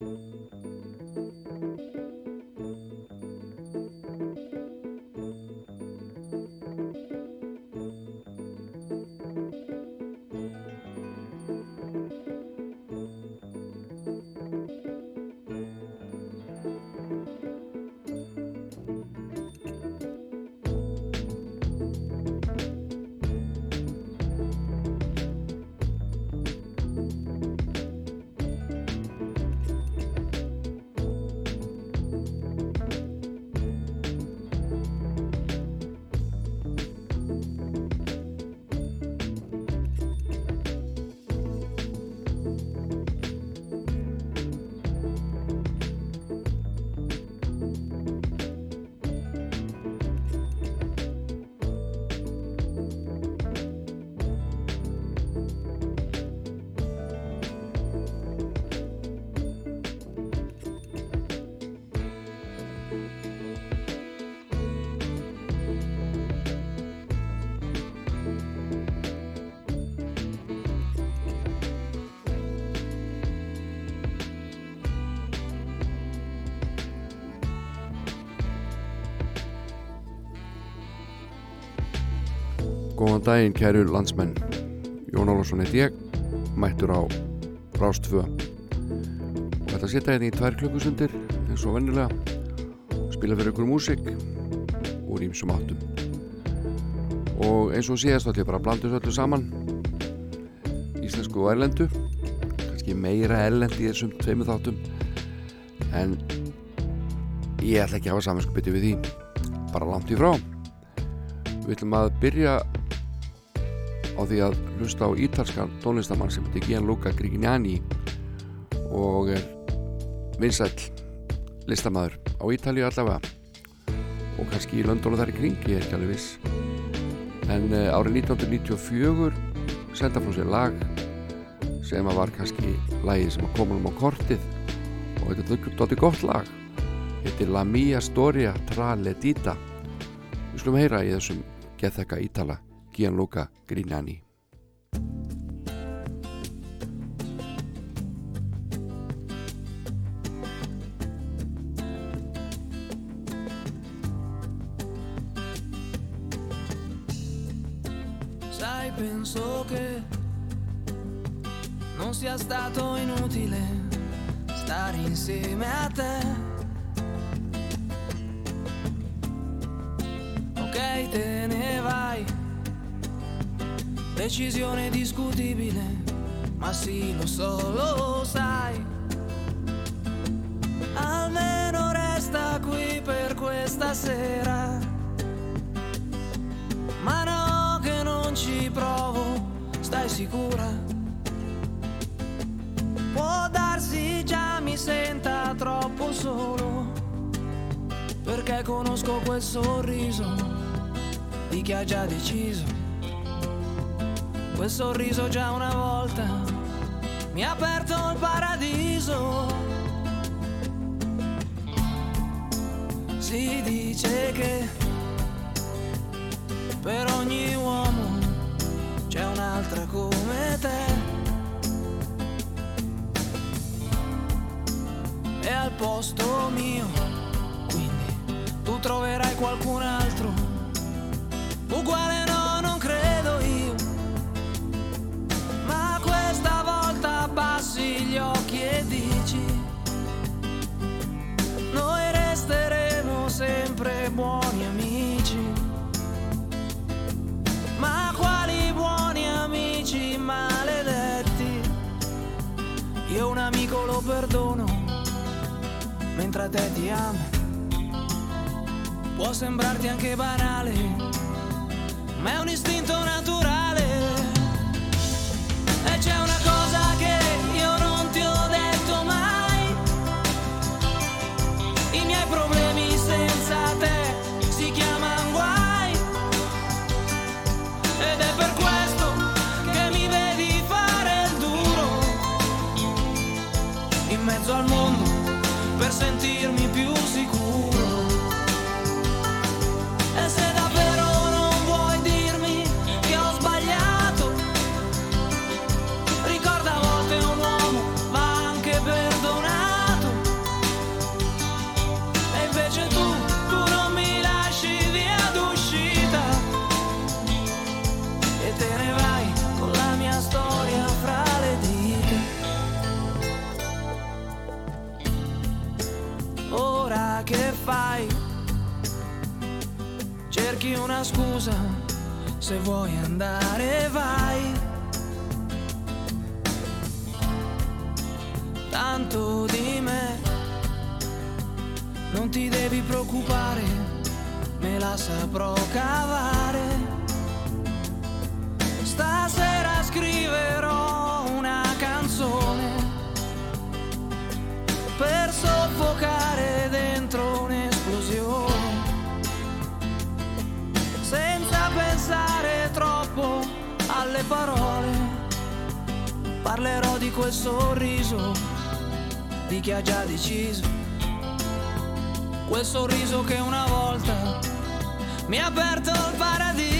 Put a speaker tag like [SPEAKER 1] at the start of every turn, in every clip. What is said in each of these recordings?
[SPEAKER 1] Música daginn kæru landsmenn. Jón Álvarsson heit ég mættur á Rástfö og þetta setja hérna í tvær klukkusundir eins og vennilega spila fyrir ykkur músik úr ímsum áttum. Og eins og síðast ætlum ég bara að blanda þessu öllu saman. Íslensku og erlendu. Kannski meira erlend í þessum tveimu þáttum. En ég ætla ekki að hafa samanskupiti við því. Bara langt í frá. Við ætlum að byrja á því að hlusta á ítalskan tónlistamann sem heitir Gianluca Grignani og er vinsæl listamæður á Ítalíu allavega. Og kannski í London og þar í kring, ég er ekki alveg viss. En uh, árið 1994 senda frá sér lag sem að var kannski lagið sem að koma um á kortið. Og þetta er dotti gott lag. Heitir La Mia Storia Tra Ledita við skulum heyra í þessum gethekka Ítala Gianluca Grignani.
[SPEAKER 2] Sai, penso che non sia stato inutile stare insieme a te. Ok, te decisione discutibile, ma sì, lo so, lo sai. Almeno resta qui per questa sera. Ma no, che non ci provo, stai sicura? Può darsi già mi senta troppo solo, perché conosco quel sorriso di chi ha già deciso quel sorriso già una volta mi ha aperto il paradiso. Si dice che per ogni uomo c'è un'altra come te. E al posto mio, quindi tu troverai qualcun altro uguale amico lo perdono Mentre a te ti amo. Può sembrarti anche banale Ma è un istinto naturale una scusa, se vuoi andare vai. Tanto di me, non ti devi preoccupare, me la saprò cavare. Parole, parlerò di quel sorriso di chi ha già deciso. Quel sorriso che una volta mi ha aperto il paradiso.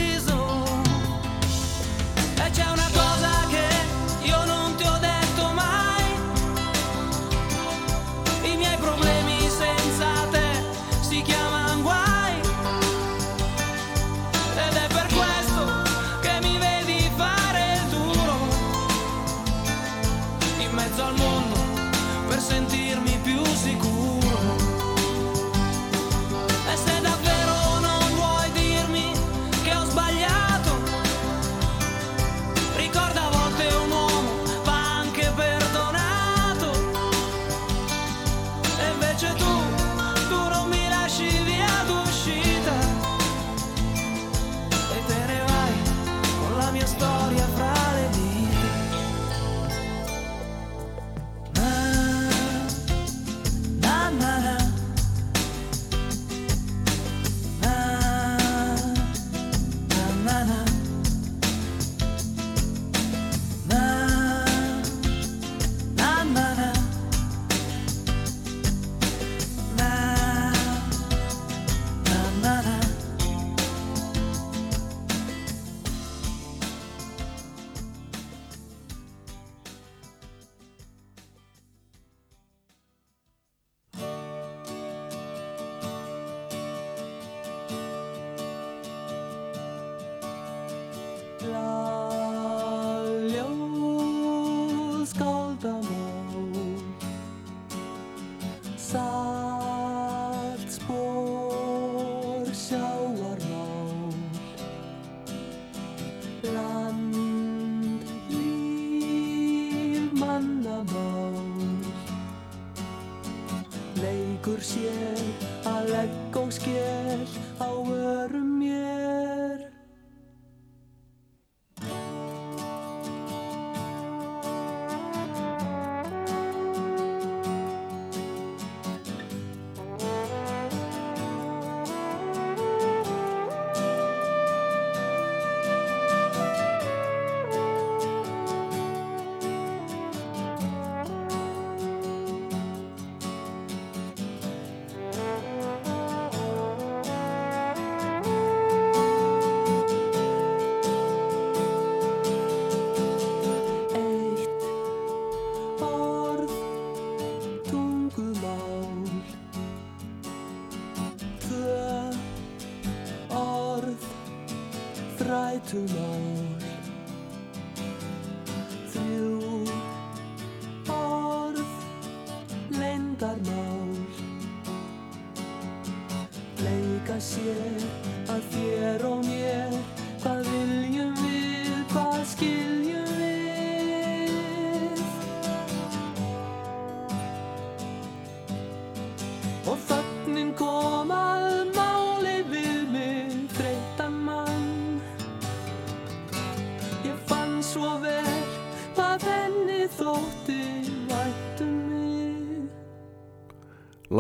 [SPEAKER 2] Too much.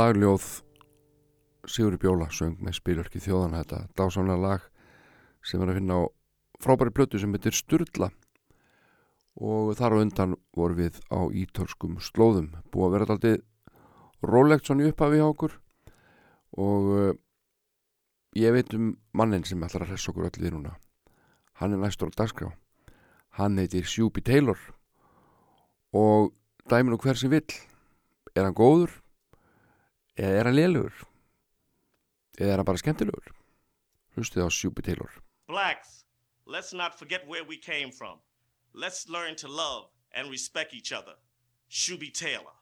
[SPEAKER 1] Lagljóð Sigur Bjóla söng með spilverki þjóðana þetta dásamlega lag sem er að finna á frábæri plötu sem heitir Sturla. Og þar á undan voru við á ítölskum slóðum. Búið að vera alltaf rólegt svona í upphafi hjá okkur. Og uh, ég veit um mannin sem ætlar að hressa okkur öll við núna. Hann er næstur á dagskrá. Hann heitir Sjúbi Taylor. Og dæminu hver sem vill. Er hann góður eða er hann lélugur eða er hann bara skemmtilegur hlustið á Sjúbi Taylor
[SPEAKER 3] Blacks, let's not forget where we came from. Let's learn to love and respect each other. Shuby Taylor.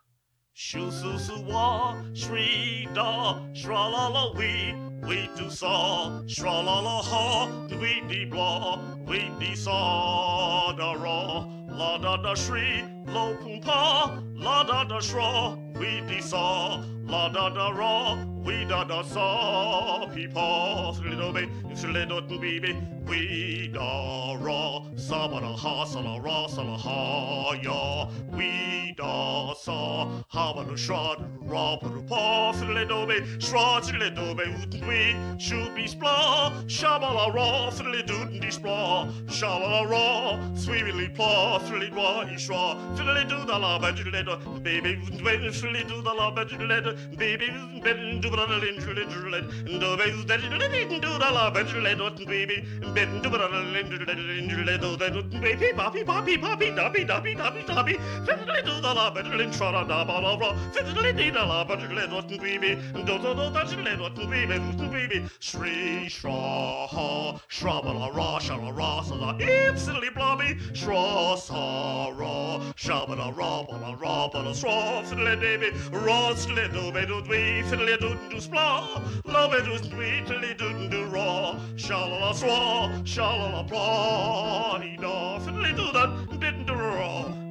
[SPEAKER 3] Shu su su wa, shri da, shra la la we, we do saw, shra la la ha, we dee blah, we dee saw da ra, la da da shri, lo pum pa, la da da shra, we dee saw, la da da ra, we da da saw, pee paw, slido be, slido baby, we da ra, sa da ha, sa la ra, sa la ha ya, we da sa, ha ba da shra, ra ba da pa, slido be, shra, be, wouldn't we, should be spla, sha ba la ra, slido dee spla, sha la la ra, sweetly pla, slido fiddly do the la ba diddly do baby fiddly do the la ba diddly do baby ben do brother lin diddly diddly do baby diddly do the la ba diddly do baby ben do brother lin diddly diddly do the do baby papi papi papi dabi dabi dabi dabi fiddly do the la ba diddly tra da da ba la ra fiddly do the la ba diddly do baby do do do da diddly do baby do baby shri shra ha shra ba la ra shra ra sa la ipsily blobby shra sa ra Shabba da robba da robba da straw, fiddle baby, raw, fiddle do be do dwee, fiddle do do splaw, love it do dwee, fiddle do do raw, shala la straw, shala la plaw, dee da, fiddle do that, didn't do raw.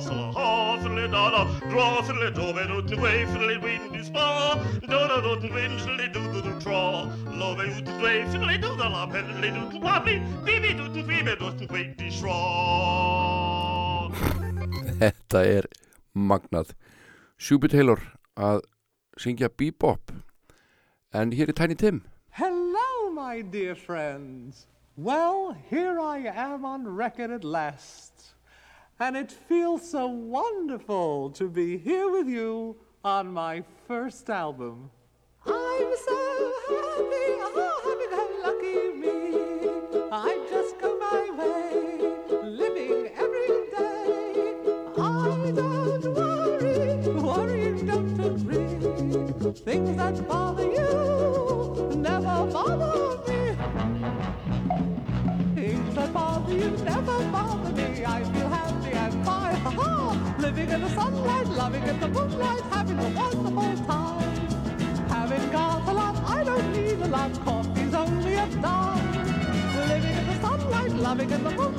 [SPEAKER 3] Sa la ha, fiddly da da, dra fiddly do be do do way, fiddly win do spa, da da do do win, fiddly do do do tra, lo be do do way, fiddly do da la, fiddly do do wobbly, bibi do do bibi do do wait di shra.
[SPEAKER 1] Þetta er magnað. Shubit Taylor að syngja bebop en hér er Tiny Tim.
[SPEAKER 4] Hello, my dear friends. Well, here I am on record at last. And it feels so wonderful to be here with you on my first album. I'm so happy, oh, happy go lucky me. I just go my way, living every day. I don't worry, worrying don't agree. Things that bother loving in the moonlight, having a wonderful time. Having got a lot, I don't need a lot. Coffee's only a dime. Living in the sunlight, loving in the moonlight,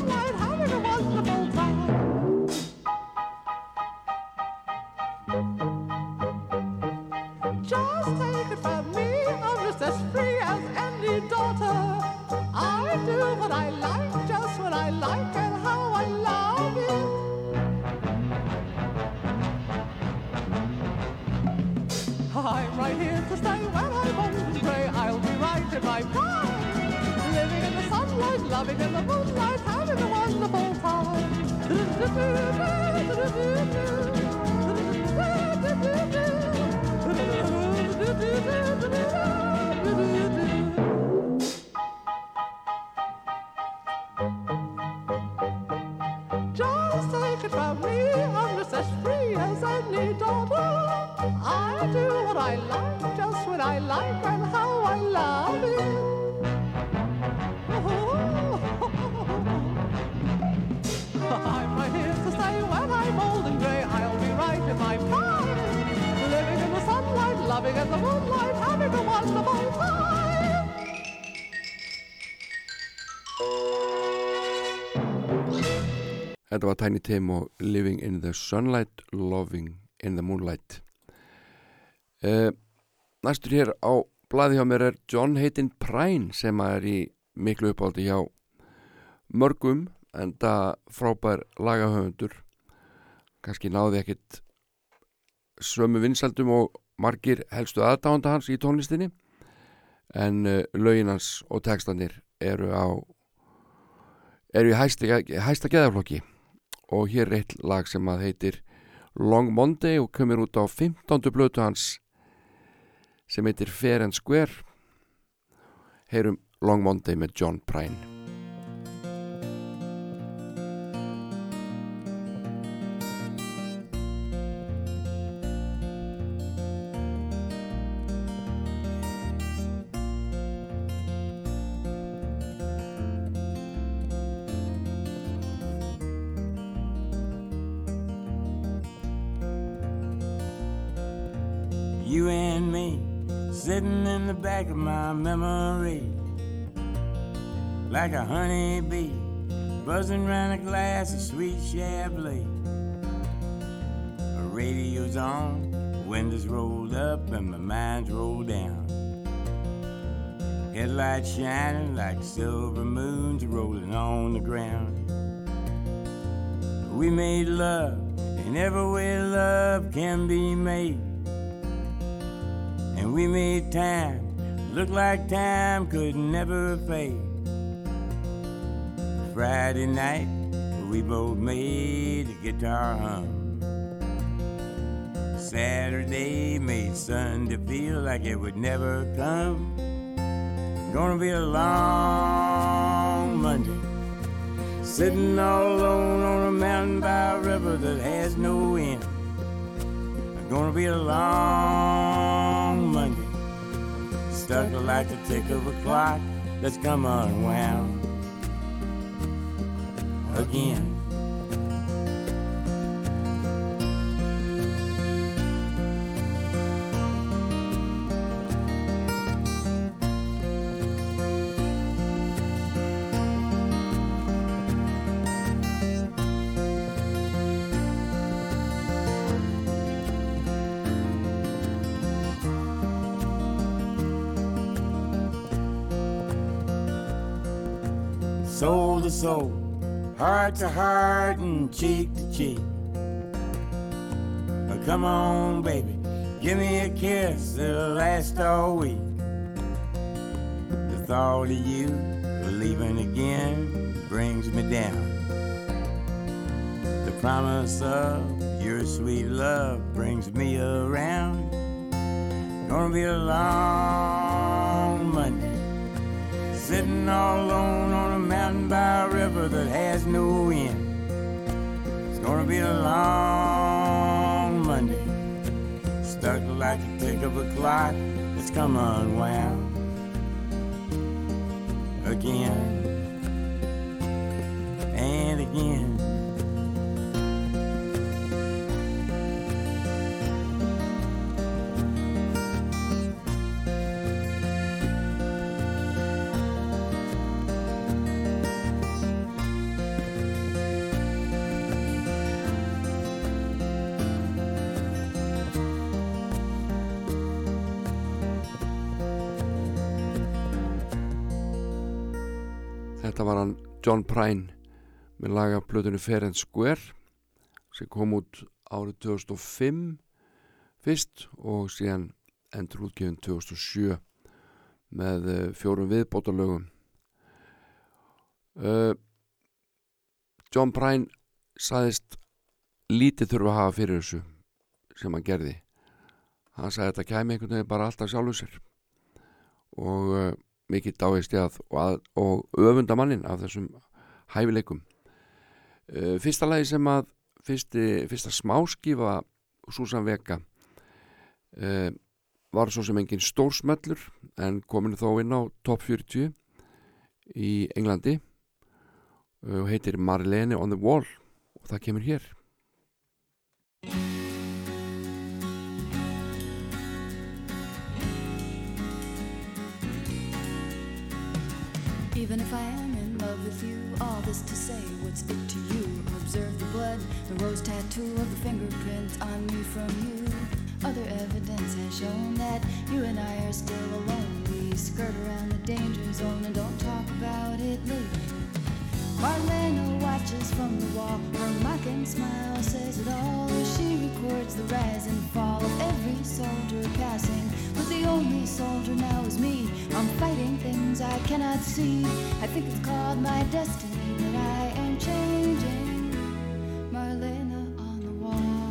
[SPEAKER 1] Þetta var Tiny Tim og Living in the Sunlight Loving in the Moonlight. Uh, Næstur hér á blaði hjá mér er John Hayden Prine sem er í miklu uppáldi hjá mörgum enda frábær lagahöfundur. Kannski náði ekkit sömu vinsaldum og margir helstu aðdánda hans í tónlistinni en uh, lögin hans og textanir eru á eru í hæsta, hæsta geðaflokki og hér er eitt lag sem að heitir Long Monday og kemur út á 15. blötu hans sem heitir Fair and Square heyrum Long Monday með John Prine
[SPEAKER 5] like a honeybee buzzing around a glass of sweet Chablis. A radio's on, windows rolled up, and my mind's rolled down. Headlights shining like silver moons rolling on the ground. We made love in every way love can be made. And we made time look like time could never fade. Friday night, we both made the guitar hum. Saturday made Sunday feel like it would never come. Gonna be a long Monday. Sitting all alone on a mountain by a river that has no end. Gonna be a long Monday stuck like the tick of a clock that's come unwound again. soul to soul, heart to heart, and cheek to cheek. But come on, baby, give me a kiss that'll last all week. The thought of you leaving again brings me down. The promise of your sweet love brings me around. Gonna be a long Monday sitting all alone on a mountain by a river that has no end. It's gonna be a long Monday, stuck like the tick of a clock that's come unwound again and again.
[SPEAKER 1] John Prine með lagaplötunni Fair and Square sem kom út árið 2005 fyrst og síðan endur útgefin 2007 með eh, fjórum viðbótalögum uh, John Prine saðist lítið þurfa að hafa fyrir þessu sem hann gerði. Hann sagði að þetta kæmi einhvern veginn bara alltaf sjálfur sér. Og uh, mikið dáist ég að og, að, og öfunda mannin af þessum hæfileikum. Uh, fyrsta lagi sem að fyrsti, fyrsta smáskifa Susan Vega uh, var svo sem engin stórsmöllur en komin þó inn á top 40 í Englandi. Og heitir Marlene on the Wall og það kemur hér
[SPEAKER 6] Even if I am in love with you, all this to say, what's it to you? Observe the blood, the rose tattoo of the fingerprint on me from you. Other evidence has shown that you and I are still alone. We skirt around the danger zone and don't talk about it later. Marlena watches from the wall. Her mocking smile says it all she records the rise and fall of every soldier passing. But the only soldier now is me. I'm fighting things I cannot see. I think it's called my destiny that I am changing. Marlena on the wall.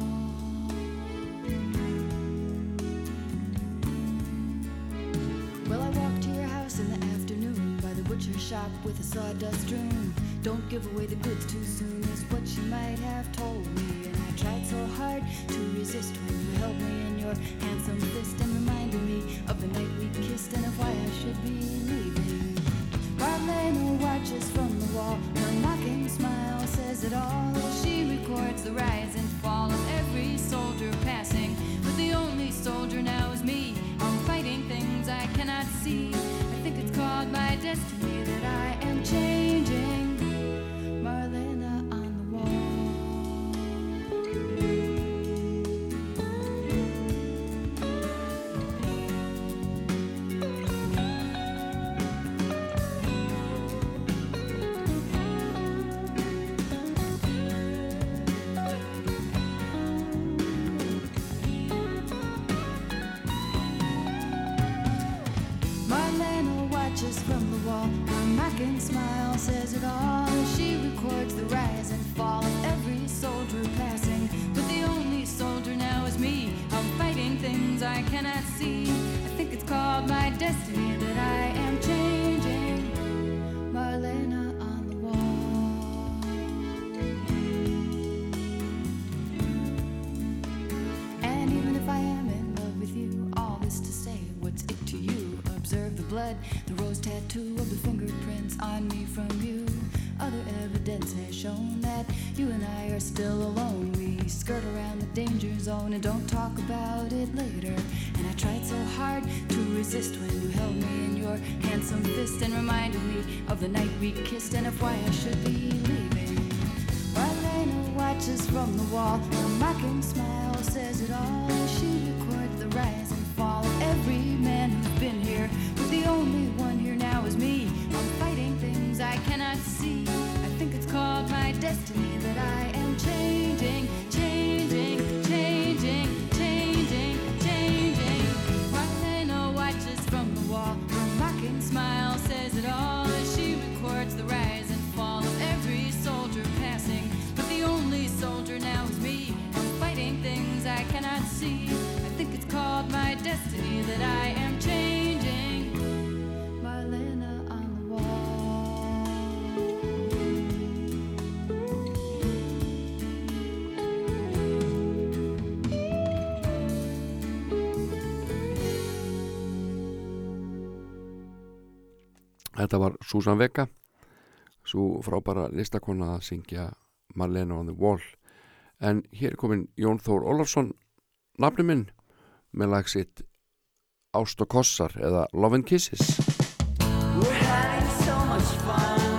[SPEAKER 6] Well, I walked to your house in the afternoon by the butcher shop with a sawdust room. Don't give away the goods too soon is what you might have told me. And I tried so hard to resist when you held me in your handsome fist. don't talk
[SPEAKER 1] Þetta var Susan Vega svo frábæra listakonna að syngja Marlena on the Wall. En hér er komin Jón Þór Ólafsson nafnum minn með lagsitt Ást og Kossar eða Love and Kisses.
[SPEAKER 2] We're having so much fun.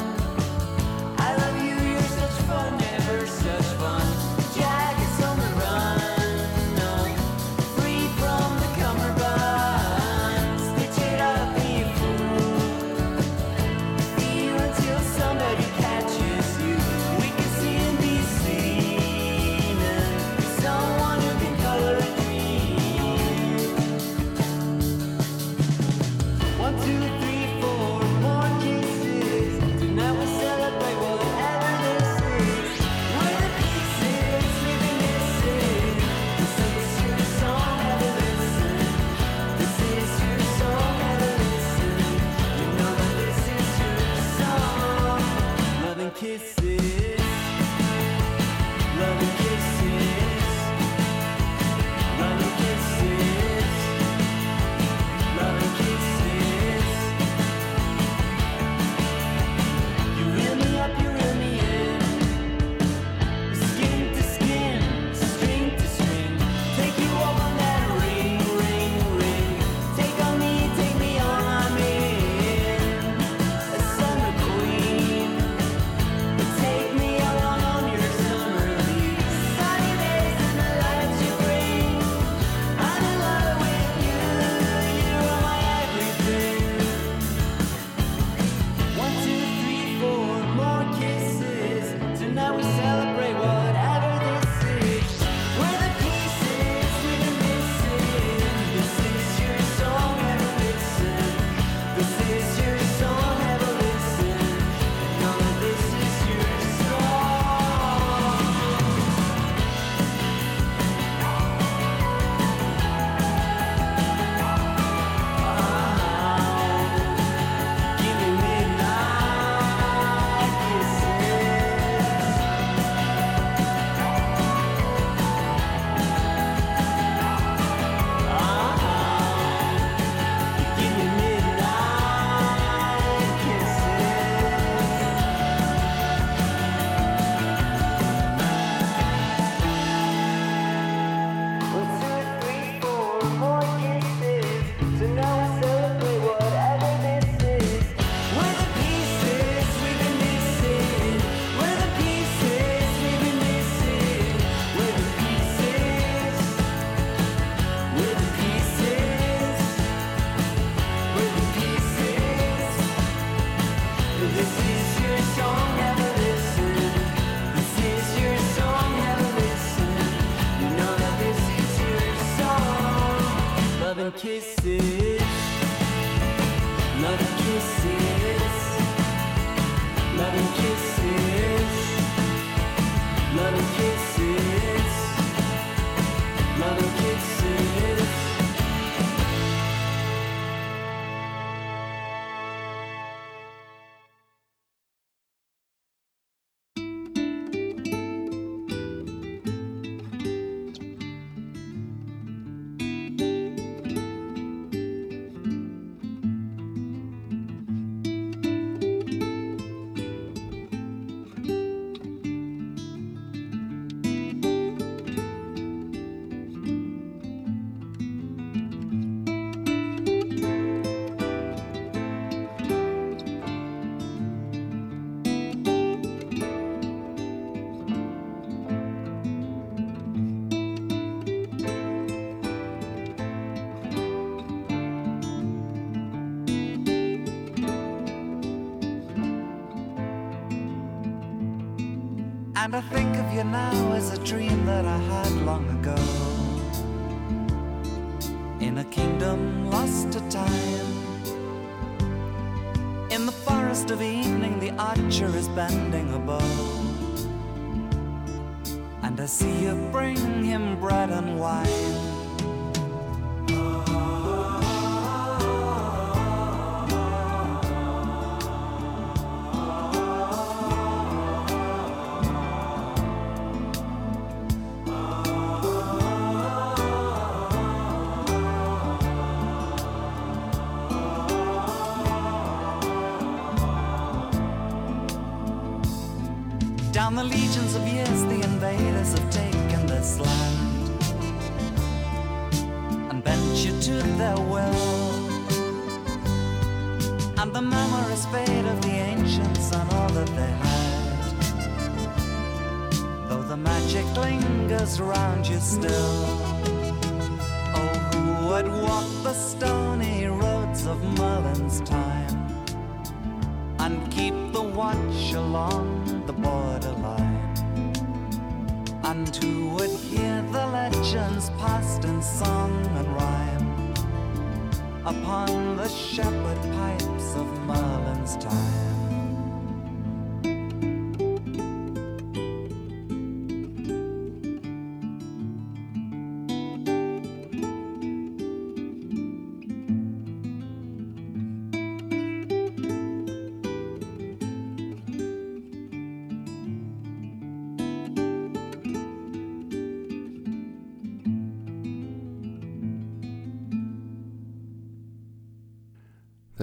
[SPEAKER 7] kiss. Narkisiz. Narkisiz. Narkisiz. Narkisiz.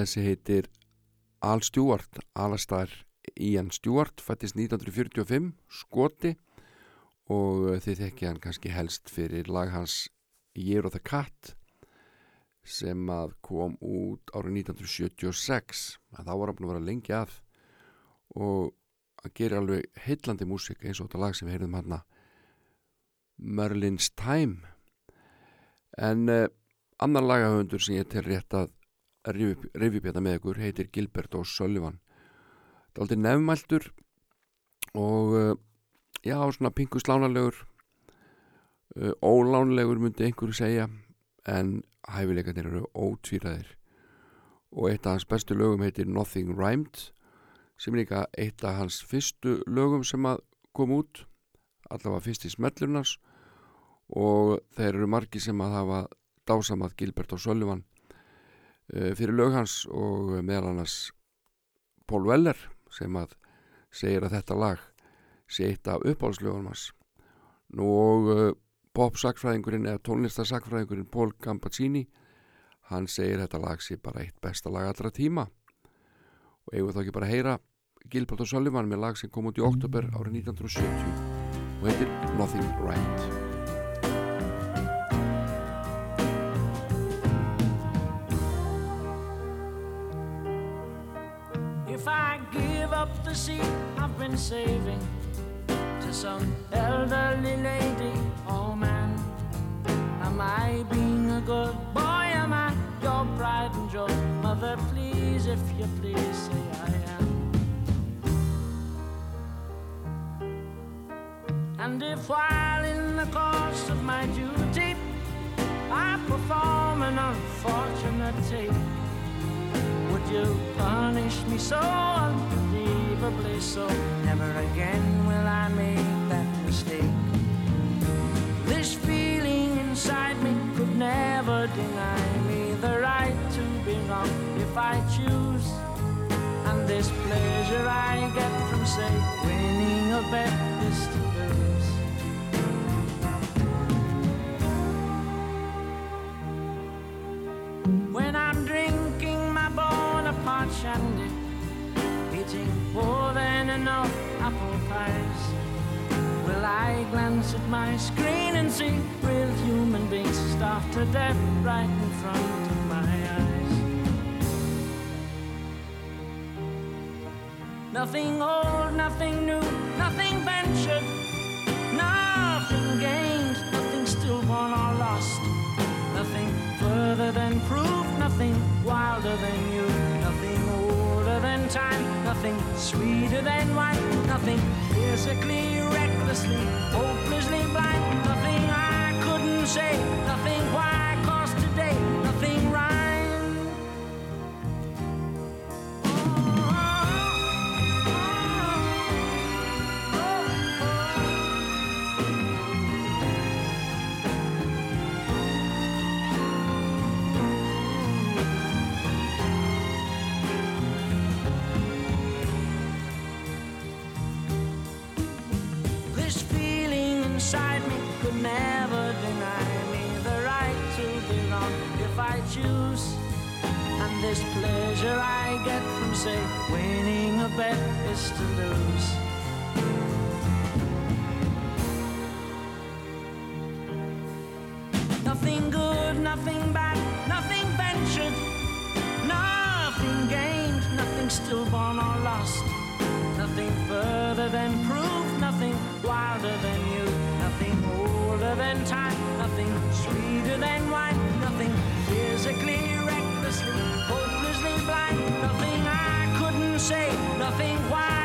[SPEAKER 1] Þessi heitir Al Stewart, Alastar Ian Stewart, fættist 1945, skoti og þið þekki hann kannski helst fyrir lag hans Year of the Cat sem að kom út árið 1976 að þá var að vera lengi að og að gera alveg heillandi músik eins og þetta lag sem við heyrðum hann Merlin's Time. En uh, annar lagahöndur sem ég tel rétt að rifjupjata með ykkur heitir Gilbert O'Sullivan þetta er aldrei nefnmæltur og já, svona pingu slánalegur uh, ólánlegur myndi einhverju segja en hæfileikarnir eru ótvíraðir og eitt af hans bestu lögum heitir Nothing Rhymed sem er líka eitt af hans fyrstu lögum sem að kom út allavega fyrst í smellurnars og þeir eru margi sem að hafa dásamað Gilbert O'Sullivan uh, fyrir lög hans og meðal annars Paul Weller sem að segir að þetta lag sé eitt af uppáhaldslögunum hans. Nú og uh, pop-sakfræðingurinn eða tónlistarsakfræðingurinn Paul Gambaccini hann segir þetta lag sé bara eitt besta lag allra tíma. Og eigum þá ekki bara að heyra Gilbert og Sullivan með lag sem kom út í oktober árið 1970 og heitir Nothing Right
[SPEAKER 2] seat I've been saving to some elderly lady, oh man, am I being a good boy? Am I your pride and joy? Mother, please, if you please, say I am. And if while in the course of my duty
[SPEAKER 8] I perform an unfortunate take. Would you punish me so unbelievably so? Never again will I make that mistake. This feeling inside me could never deny me the right to be wrong if I choose. And this pleasure I get from, say, winning a bet is to than enough apple pies, will I glance at my screen and see real human beings starved to death right in front of my eyes? Nothing old, nothing new, nothing ventured, nothing gained, nothing stillborn or lost, nothing further than proof, nothing wilder than you, time, nothing sweeter than wine, nothing physically, recklessly, hopelessly blind, nothing I couldn't say, nothing why, could never deny me the right to belong if I choose. And this pleasure I get from, say, winning a bet is to lose. Nothing good, nothing bad, nothing ventured, nothing gained, nothing stillborn or lost. Nothing further than proof, nothing wilder than you, than time, nothing sweeter than wine, nothing physically, recklessly, hopelessly blind, nothing I couldn't say, nothing why,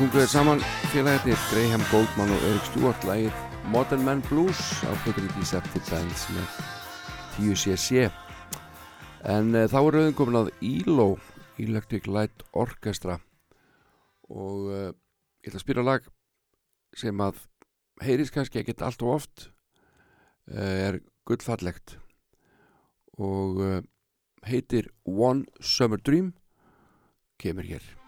[SPEAKER 9] sunguðir saman. Félagarnir Graham Goldman og Eric Stewart. Lægir Modern Man Blues á Pötri Deceptive Bands með 10cc en uh, þá er auðvitað komin að ELO Electric Light Orchestra. Og uh, ég ætla að spýra lag sem að heyrist kannski ekkert allt og oft. Uh, er gullfallegt. Og heitir One Summer Dream. Kemur hér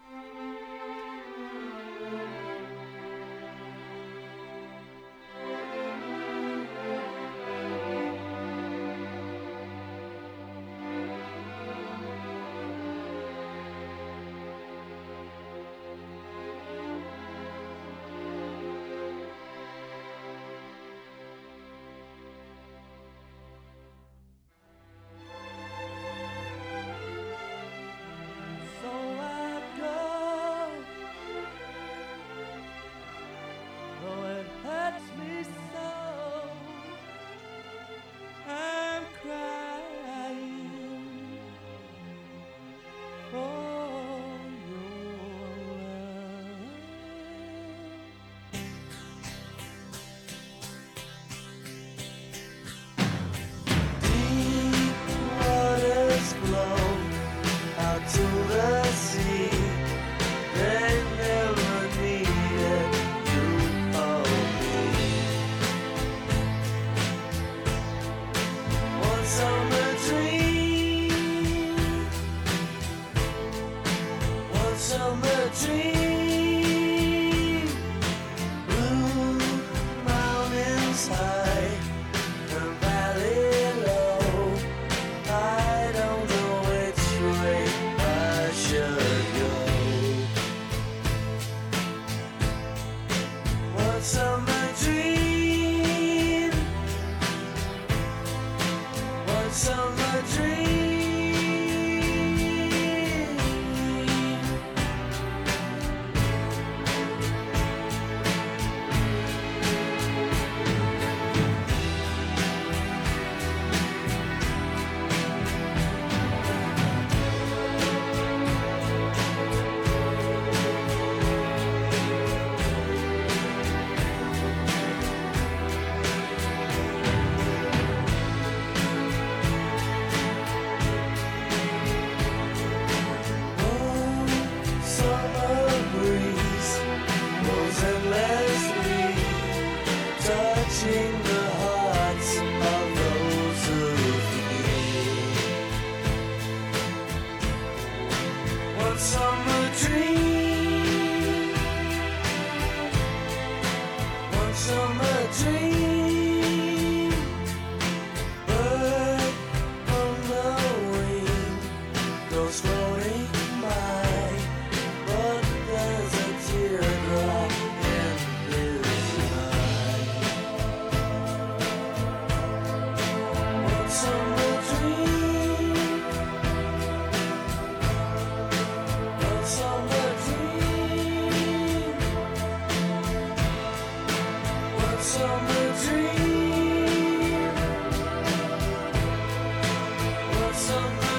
[SPEAKER 9] so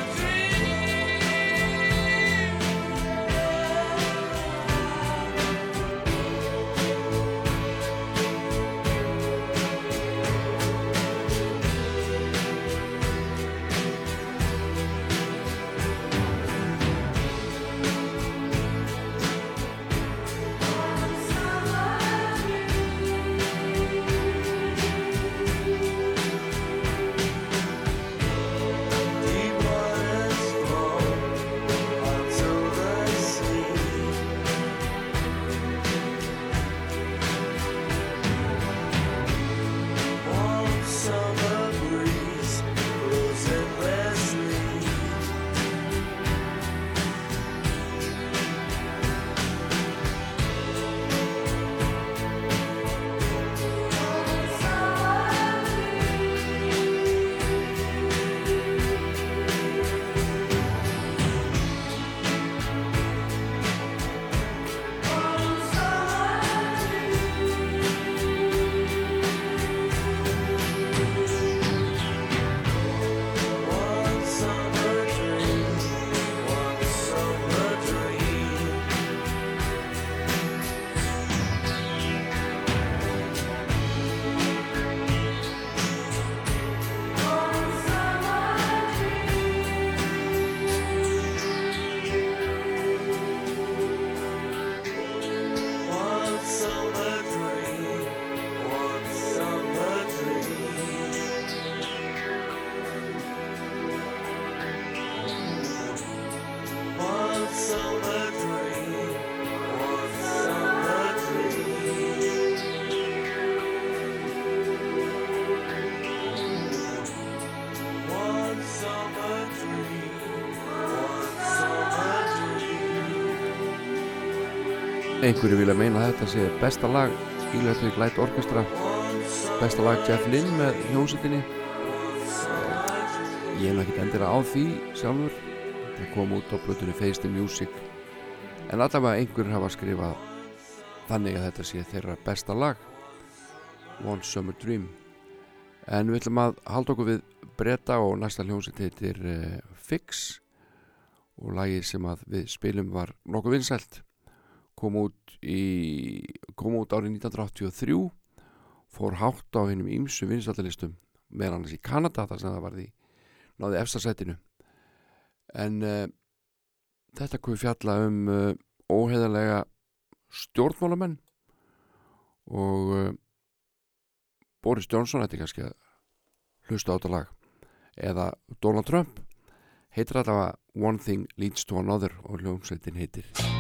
[SPEAKER 1] einhverju vilja meina að þetta sé besta lag Electric Light Orchestra. Besta lag Jeff Lynn með hljómsettinni ég hef ekki endilega á því sjálfur. Það kom út á blötunni Face the Music. En allavega einhverjur hafa skrifað þannig að þetta sé þeirra besta lag. One Summer Dream. En við ætlum að halda okkur við breyta og næsta hljómsett heitir uh, Fix. Og lagið sem að við spilum var nokkuð vinsælt kom út í kom út árið 1983 fór hátt á hennum ímsu vinsættalistum meðan hans í Kanada þar sem það var því náði efstasætinu en uh, þetta kom fjalla um uh, óheðalega stjórnmálamenn og uh, Boris Johnson þetta er kannski að hlusta á þetta lag. Eða Donald Trump heitir allavega One Thing Leads to Another og hljómsveitin heitir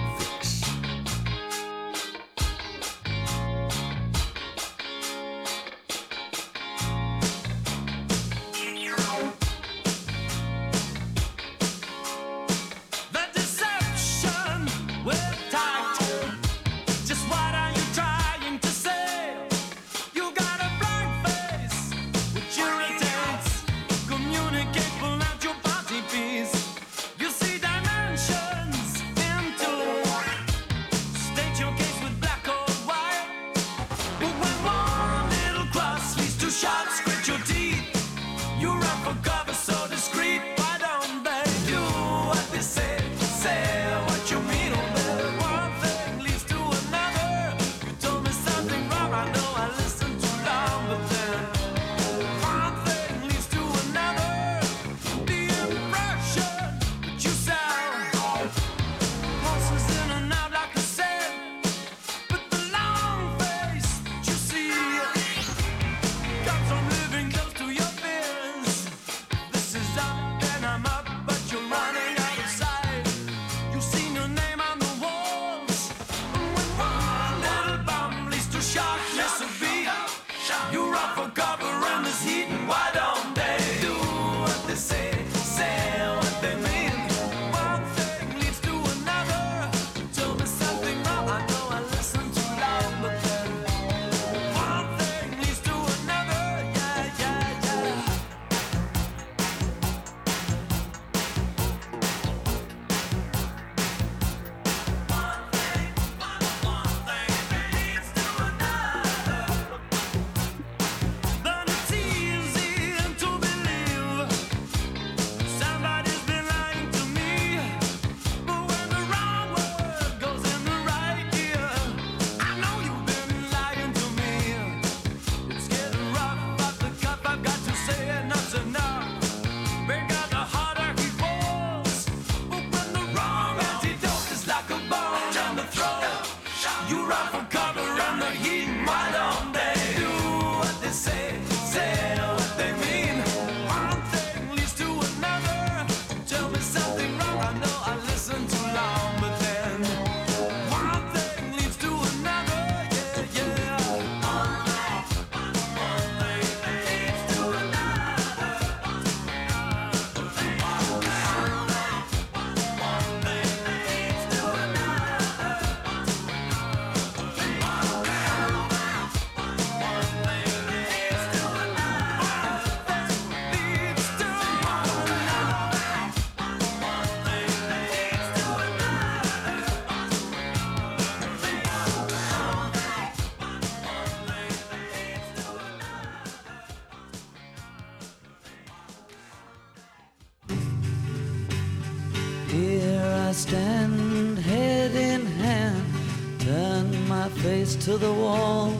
[SPEAKER 9] to the wall.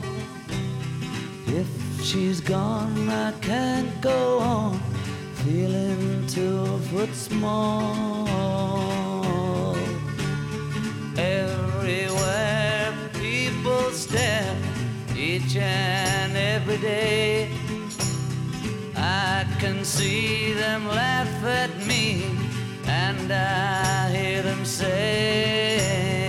[SPEAKER 9] If she's gone, I can't go on feeling two foot small. Everywhere people stare, each and every day. I can see them laugh at me, and I hear them say.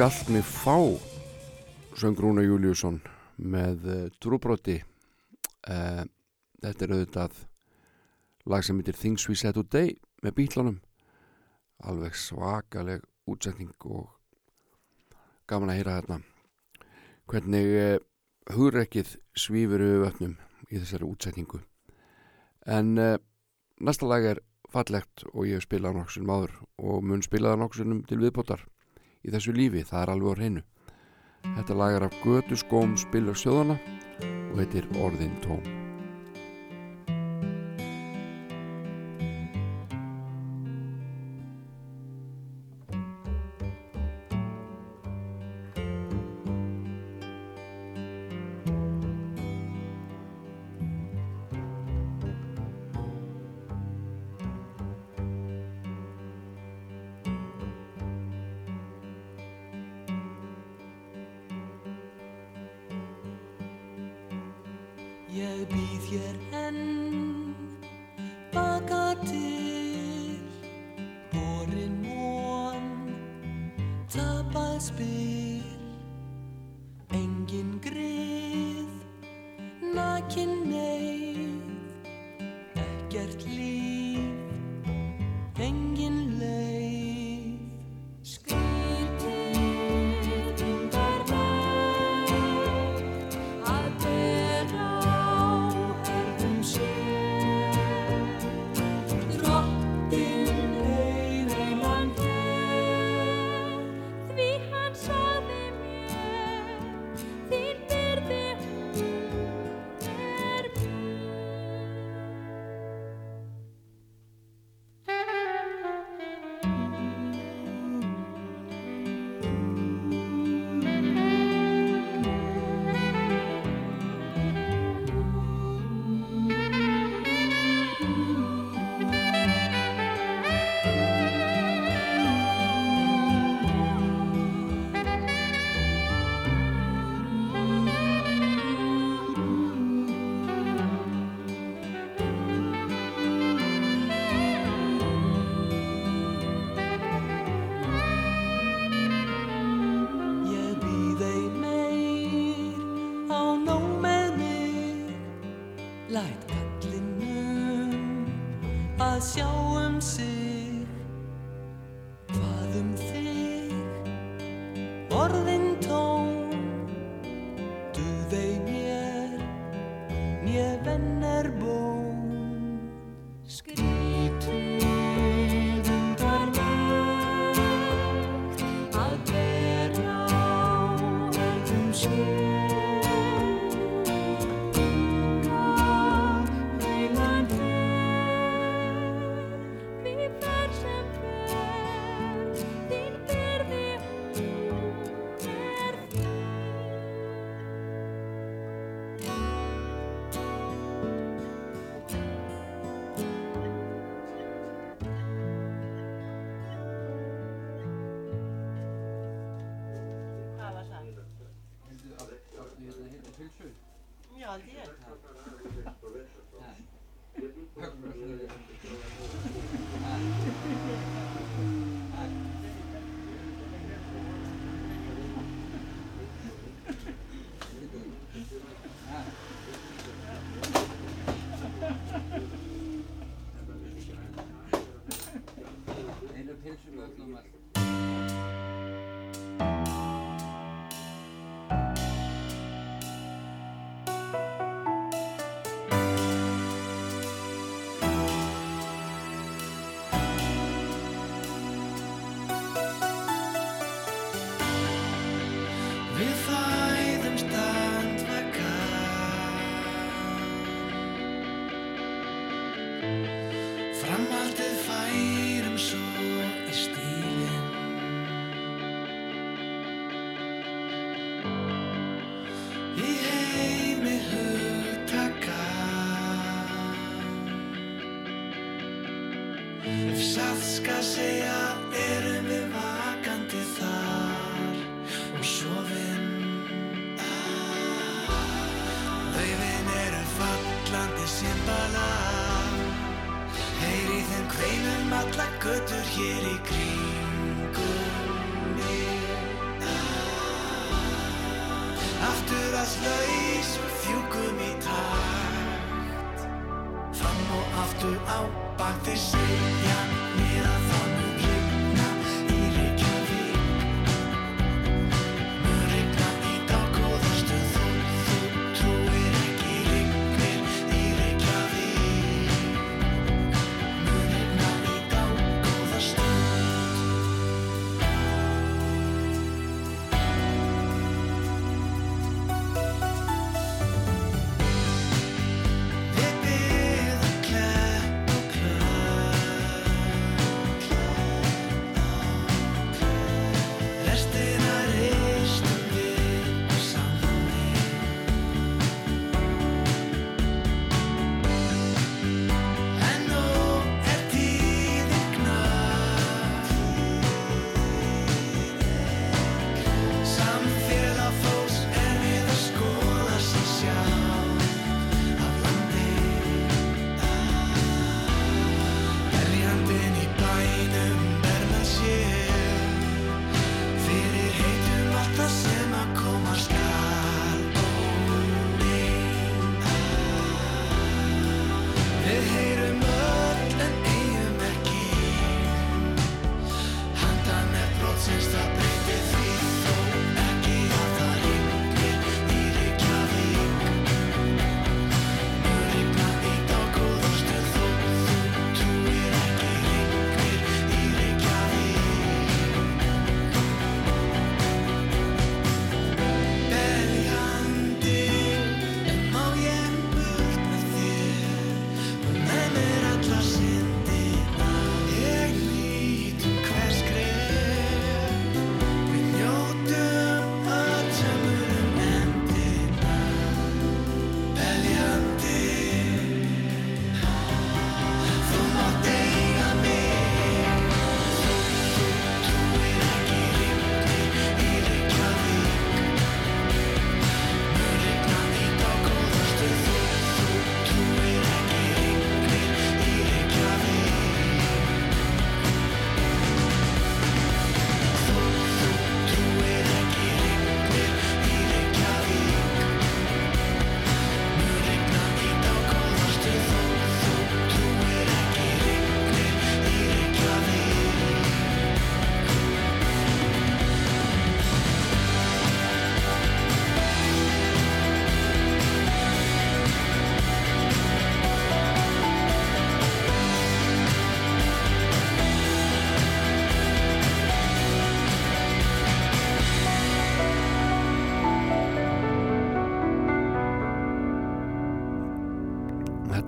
[SPEAKER 2] Skallt mig fá söng Rúna Júliusson með uh, trúbroti. Uh, þetta er auðvitað lag sem heitir Things We Said Today með bítlunum alveg svakaleg útsetning og gaman að heyra þarna. Hvernig uh, hugrekkið svífur við vötnum í þessari útsetningu. En uh, næsta lag er fallegt og ég hef spilað nokksunum áður og mun spilaða nokksunum til viðbótar í þessu lífi, það er alveg á hreinu. Þetta lag er af Götu skóm spilur sjóðana og heitir Orðin tóm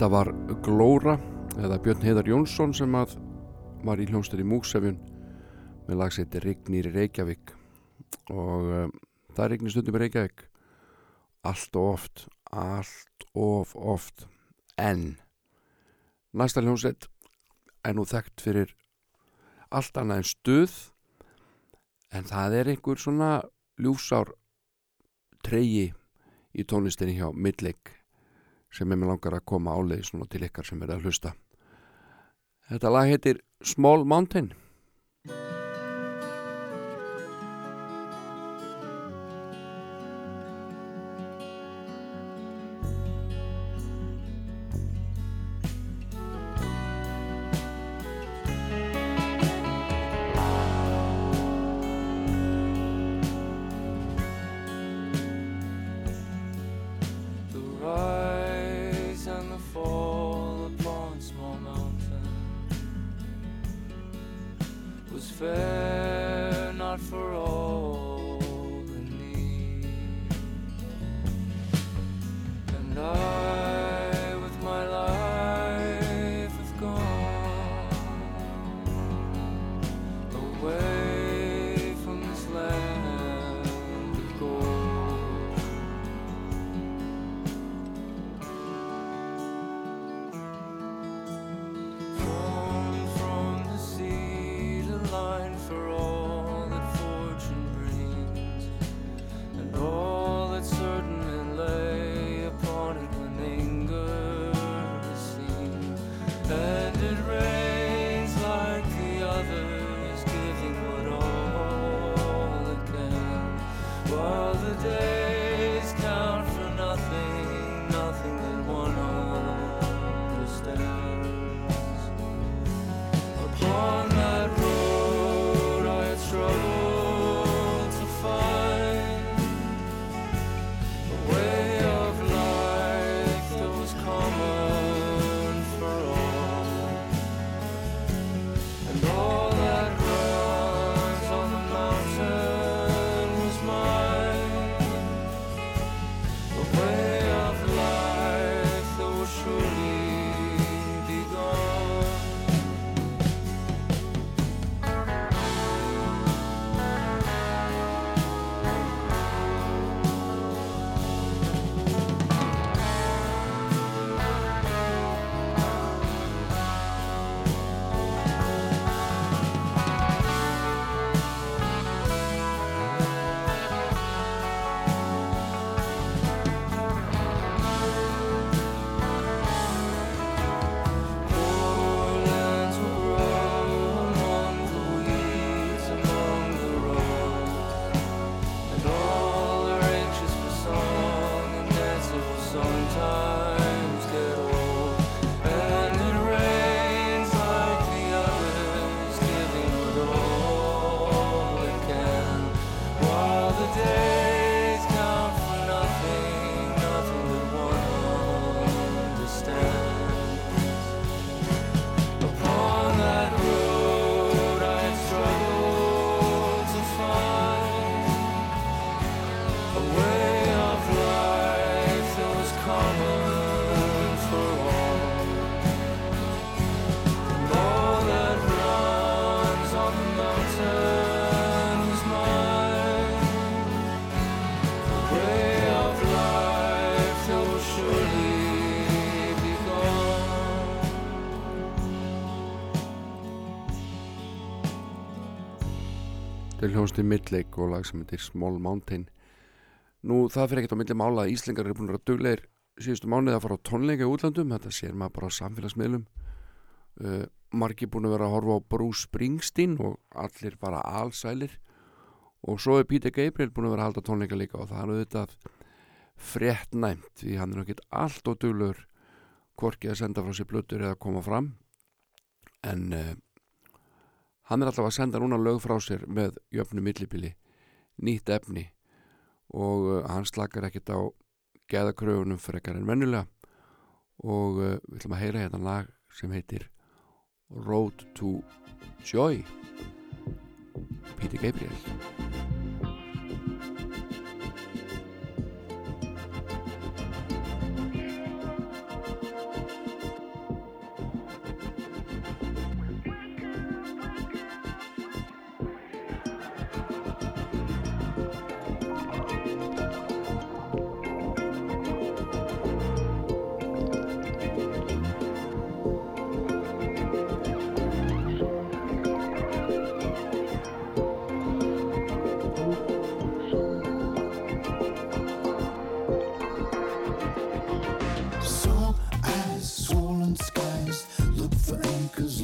[SPEAKER 10] Þetta var Glóra eða Björn Heidar Jónsson sem að var í hljómsdæri Múksefjun með lagsætti Rignir Reykjavík. Og um, það er Rignir stundum Reykjavík. Allt og oft, allt og oft. En næsta hljómsdætt er nú þekkt fyrir allt annað en stuð. En það er einhver svona ljúsár treyi í tónlistinni hjá Midlake sem ég með langar að koma áleiðis núna til ykkar sem er að hlusta. Þetta lag heitir Small Mountain.
[SPEAKER 1] Til hljónsti Midlake og lag sem heitir Small Mountain. Nú það fyrir ekkert á milli mála að Íslingar eru búin að vera duglegir síðustu mánuði að fara á tónleika í útlandum þetta sér maður bara á samfélagsmiðlum. Uh, margir búin að vera að horfa á Bruce Springsteen og allir bara allsælir og svo er Peter Gabriel búin að vera að halda tónleika líka og það er auðvitað frétt næmt því hann er náttúrulega allt og duglegur hvorki að senda frá sér blötur eða koma fram. En uh, hann er alltaf að senda núna lög frá sér með jöfnu millibili nýtt efni og uh, hann slakar ekkert á geðakröfunum frekar en vennulega og uh, við ætlum að heyra hérna lag sem heitir Road to Joy. Peter Gabriel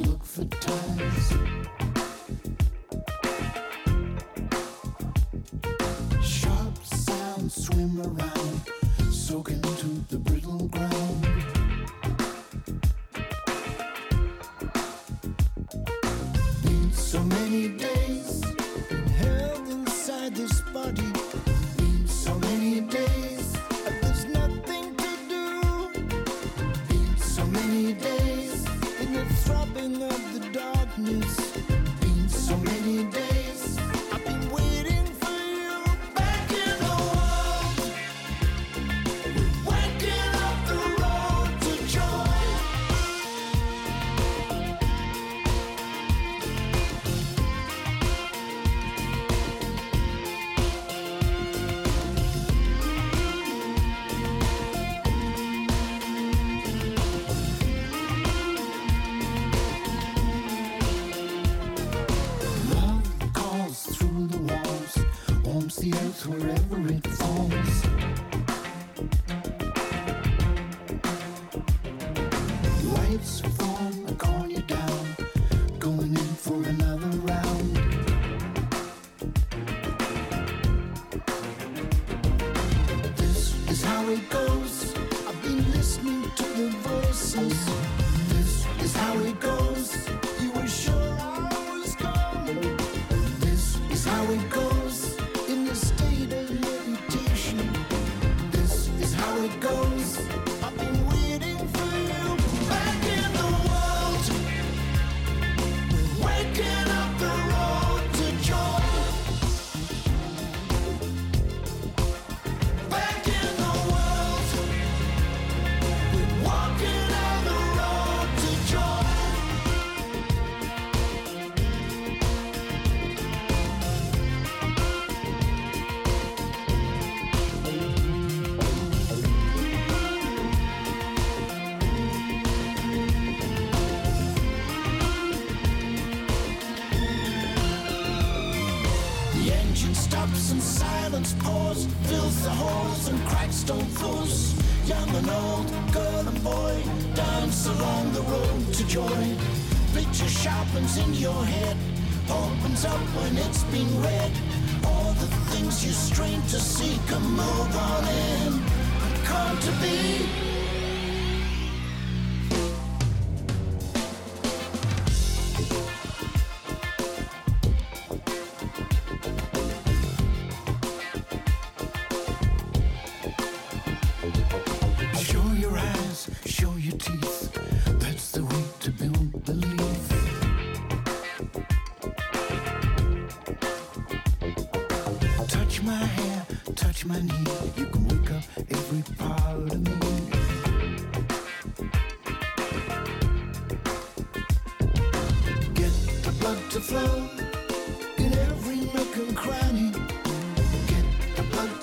[SPEAKER 11] look for ties. Sharp sounds swim around, soak into the brittle ground.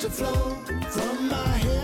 [SPEAKER 11] To flow from my head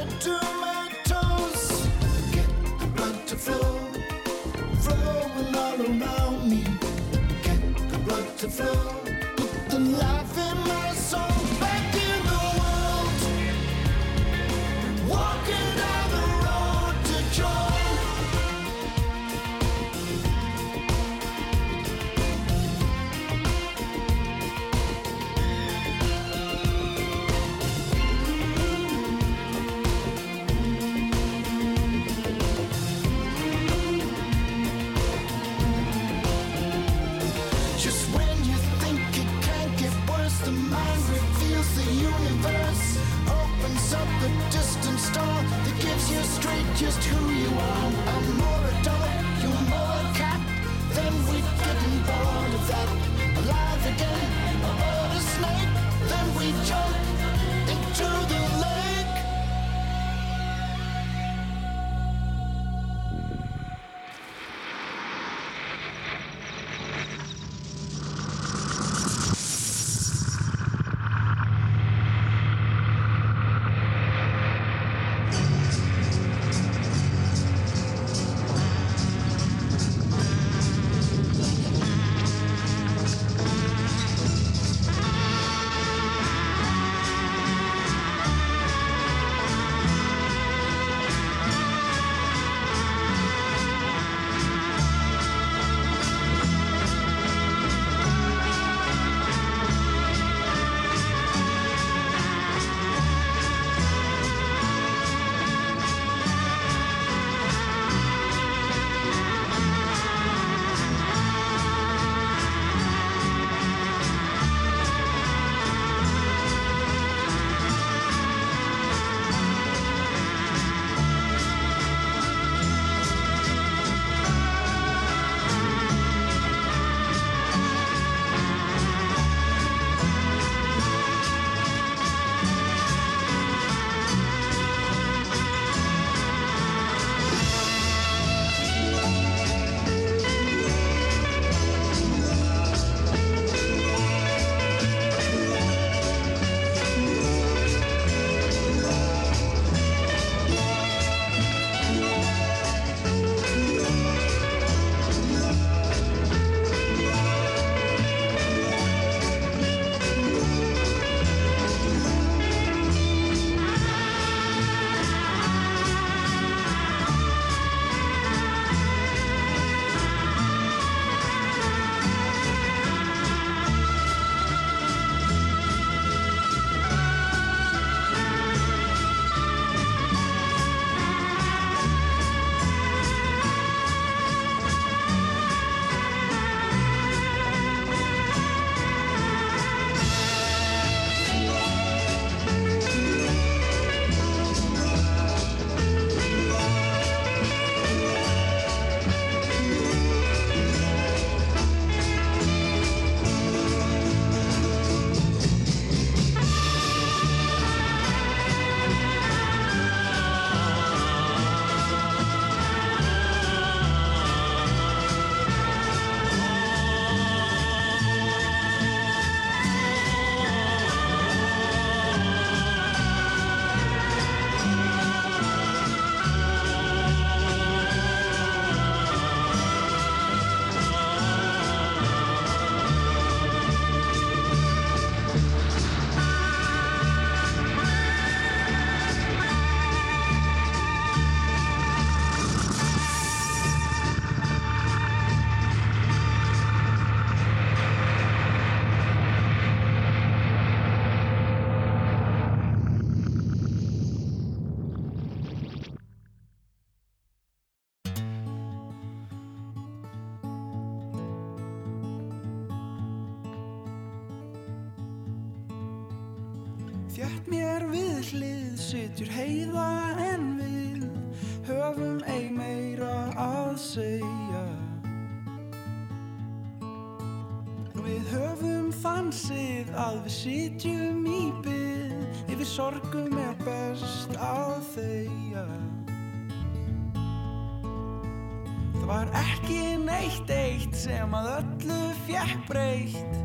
[SPEAKER 2] sem að öllu fjekk breytt.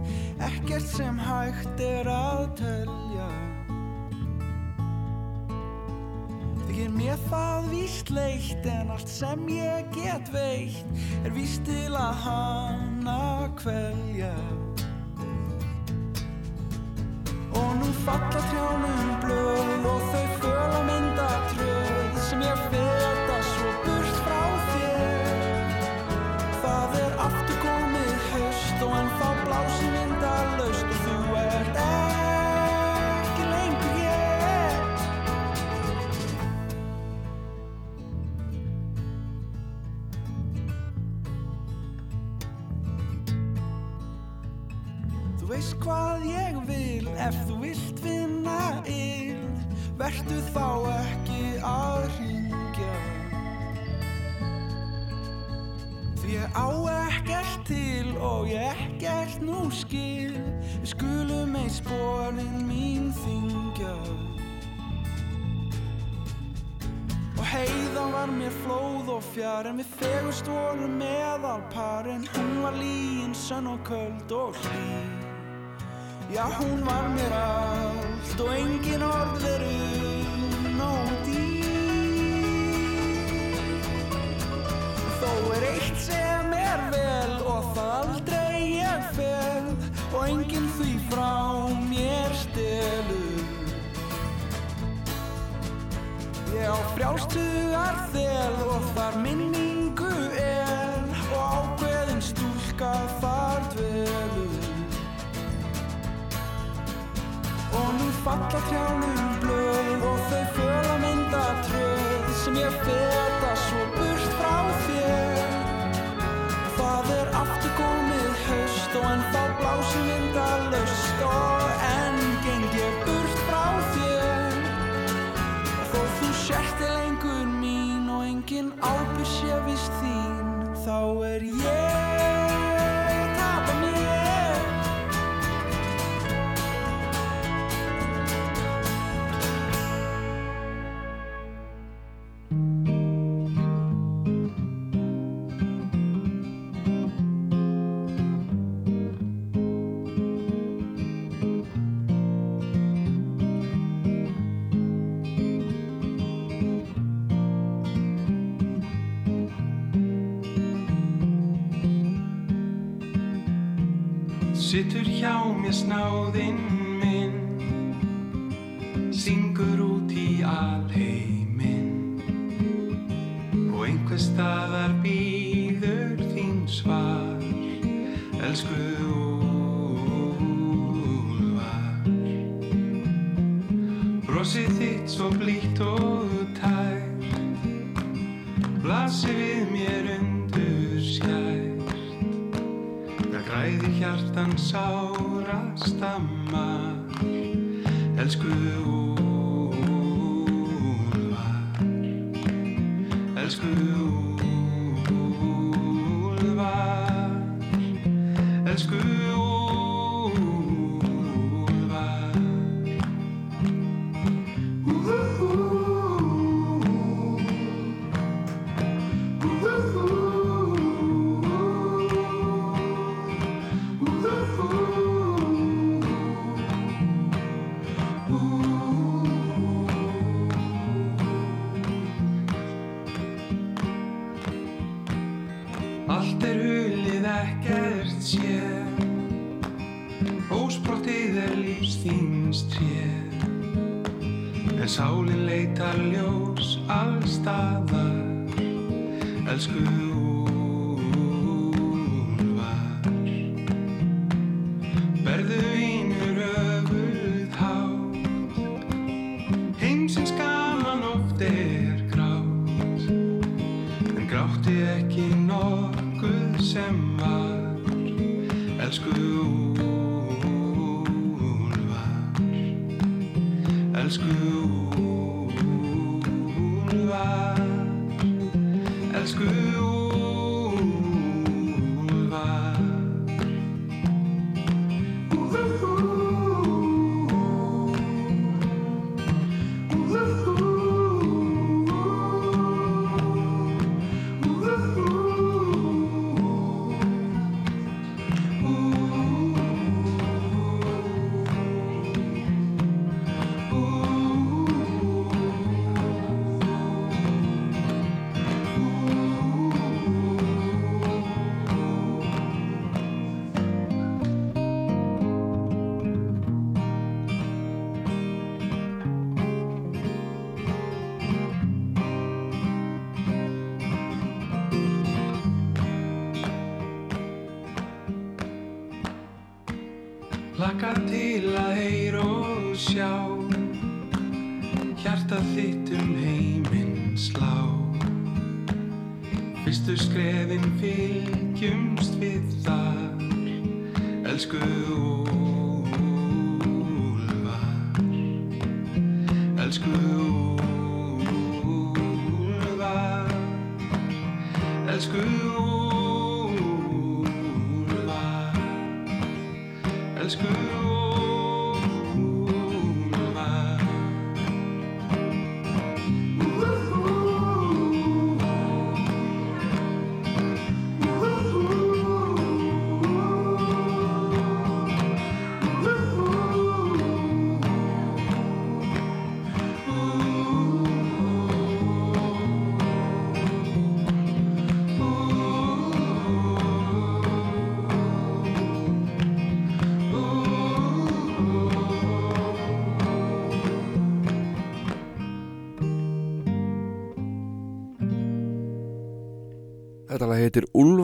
[SPEAKER 2] Ekkert sem hægt er að telja. Þykir mér það víst leitt en allt sem ég get veitt er víst til að hana kvelja. Og nú falla trjánum blöð og þau föla mynda tröð sem ég feta haust og en þá blási vindar laust og þú ert ekki lengur ég Þú veist hvað ég vil ef þú vilt finna yll Vertu þá ekki að ringja Því ég á ekkert til og ég ekkert nú skil Við skulum ei sporin mín þingja Og heiðan var mér flóð og fjár En við fegust vorum meðal par En hún var líin, sönn og köld og hlý. Já, hún var mér allt og engin orð eru nóg er eitt sem er vel og það aldrei ég fel og enginn því frá mér stelur. Ég á frjálstugar þel og þar minningu er og ákveðin stúlka þar dvelur. Og nú falla trjánum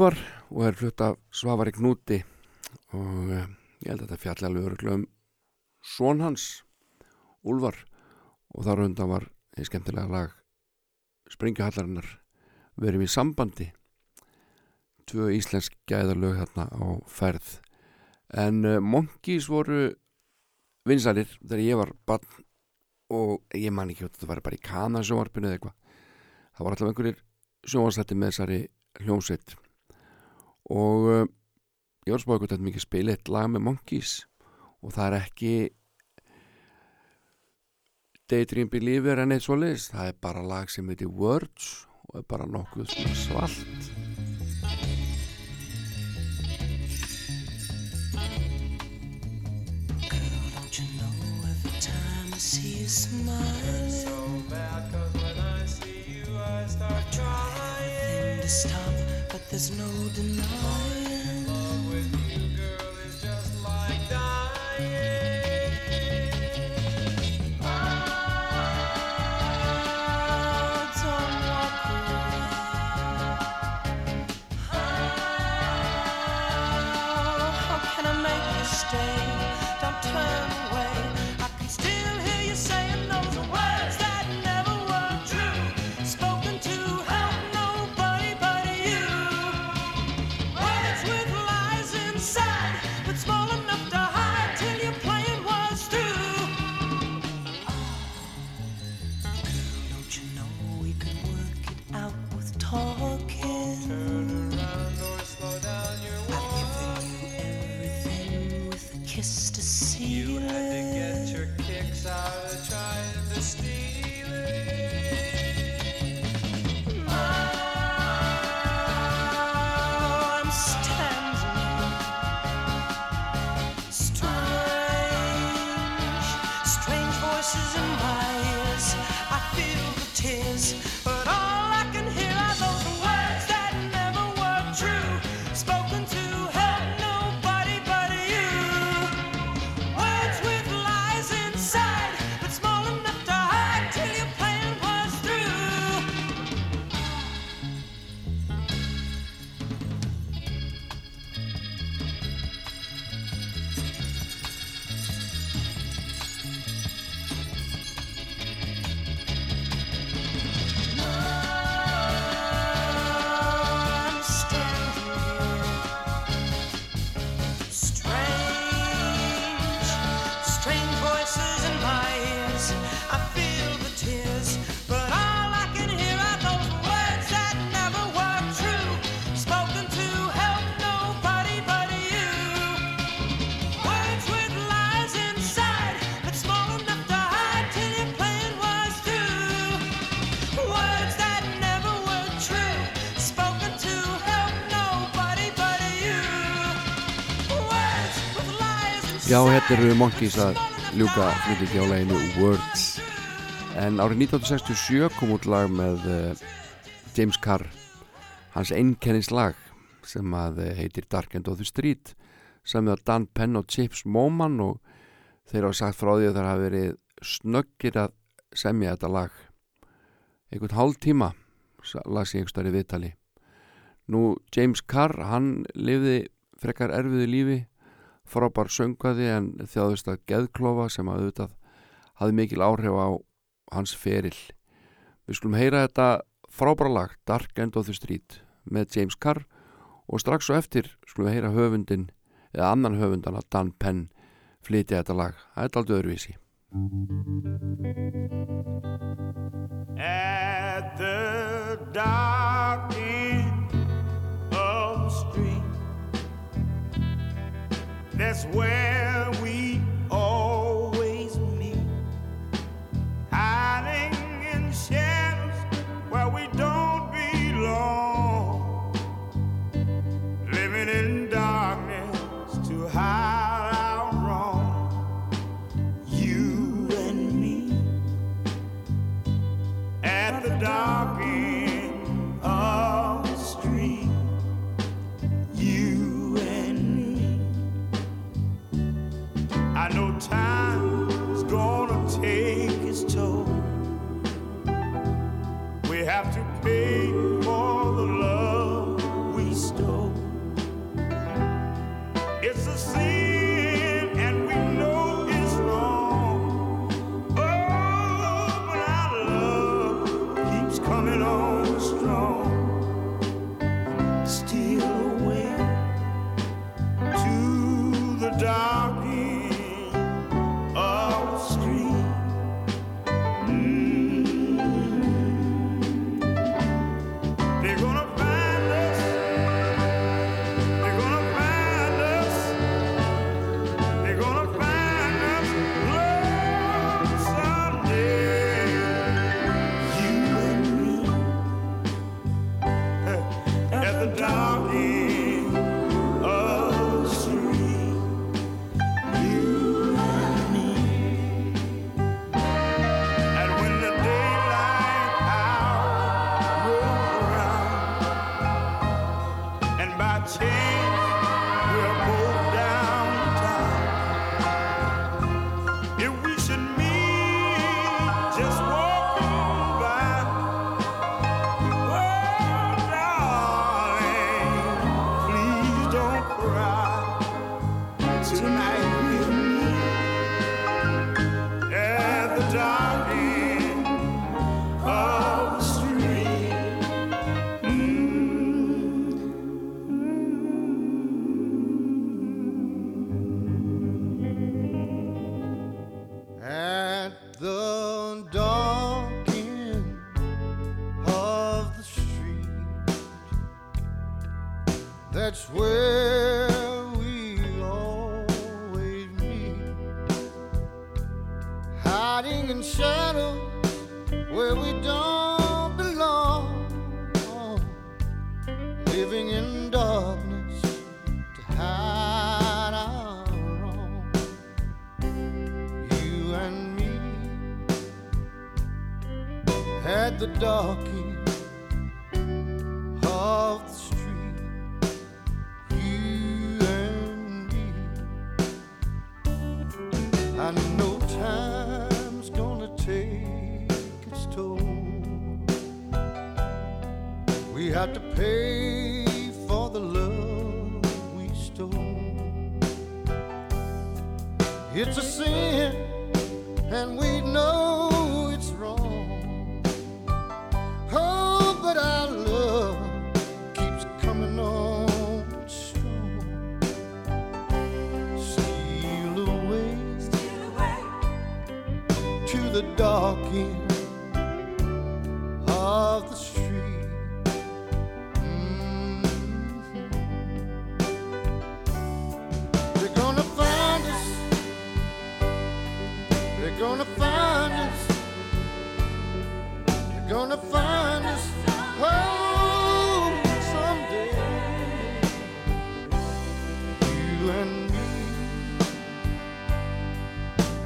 [SPEAKER 12] Úlfar og er
[SPEAKER 1] flutt af Svavari Knúti og uh, ég held að þetta fjalli alveg öruglega um svon hans Úlfar og þar undan var einn skemmtilega lag Springjahallarinnar verið í sambandi. Tvö íslensk gæðarlög hérna á ferð. En uh, Monkeys voru vinsalir þegar ég var barn og ég man ekki að þetta var bara í kanasjónvarpinu eða eitthvað. Það var alltaf einhverjir sjónvarslætti með þessari hljómsveit og uh, ég var að spá eitthvað þetta mikið spila eitt lag með Monkeys. Og það er ekki Daydream Believer en eitt svoleiðis. Það er bara lag sem heitir Words og er bara nokkuð svona svalt.
[SPEAKER 13] Don't you know every time I see you smiling? so bad cause when I see you I start trying. To stop, there's no denying.
[SPEAKER 1] Já, hérna eru Monkeys að ljúka flytið á leginu Words. En árið 1967 kom út lag með uh, James Carr hans einkennislag sem að uh, heitir Dark End of the Street sem að Dan Penn og Chips Moman og þeir hafa sagt frá því að það hafa verið snöggir að semja þetta lag. Einhvern hálf tíma las ég einhverstari viðtali. Nú James Carr hann lifði frekar erfiðu lífi frábær söngaði en þjáðist að geðklofa sem að auðvitað hafði mikil áhrif á hans feril. Við skulum heyra þetta frábæra lag Dark End of the Street með James Carr og strax svo eftir skulum við heyra höfundin eða annan höfundan að Dan Penn flytja þetta lag. Það er aldrei öðruvísi.
[SPEAKER 14] At the dark end of the street, that's where we always meet. Hiding in shadows where we don't belong. Living in darkness to hide our wrong. You and me at the dark end I know time's gonna take its toll. We have to pay for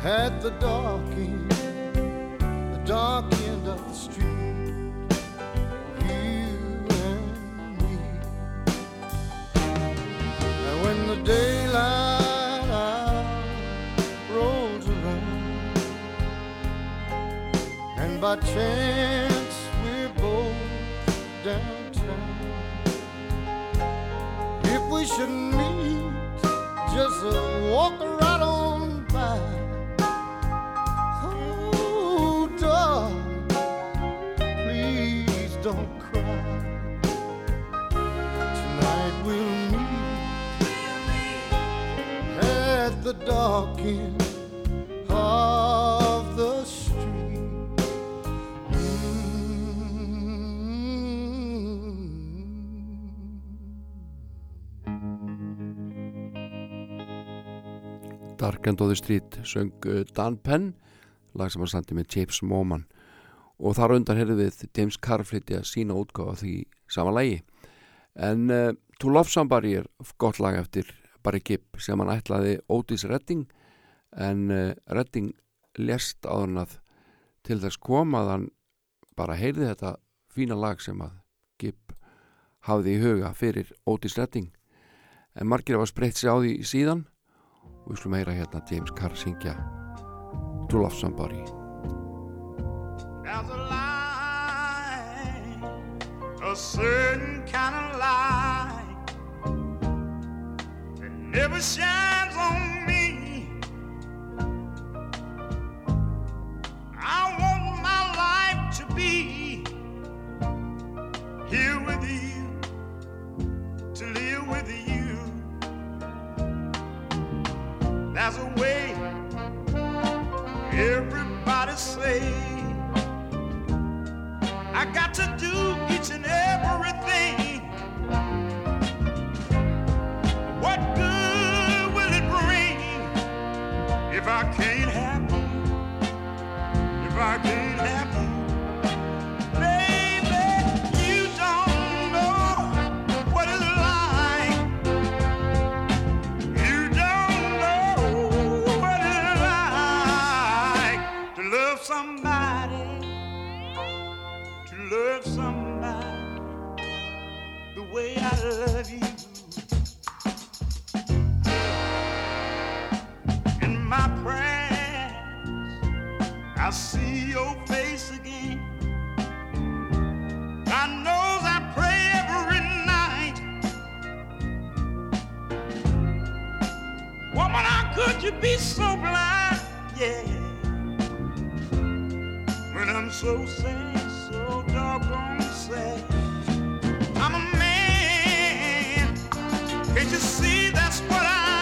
[SPEAKER 14] at the dark end, the dark end of the street.
[SPEAKER 15] You and me. And when the daylight rolls around, and by chance we're both downtown, if we should meet, just uh, walk dark end of the street.
[SPEAKER 1] Dark and of the Street söng uh, Dan Penn lag sem hann sandi með James Moman. Og þar undan heyrðu við James Carr flytja sína útgáfa því sama lagi. En uh, To Love Somebody er gott lag eftir Barry Gibb sem hann ætlaði Otis Redding en uh, Redding lest á hann að til þess kom að hann bara heyrði þetta fína lag sem að Gibb hafði í huga fyrir Otis Redding. En margir hafa spreytt sig á því síðan. Og við slum heyra hérna James Carr syngja To Love Somebody.
[SPEAKER 14] There's a line, a certain kind of light never shines on me. I want my life to be here with you, to live with you. There's a way everybody say I got to do each and everything. If I can't have you? If I can't have? I see your face again. God knows I pray every night. Woman, how could you be so blind? Yeah. When I'm so sad, so doggone sad. I'm a man. Can't you see that's what I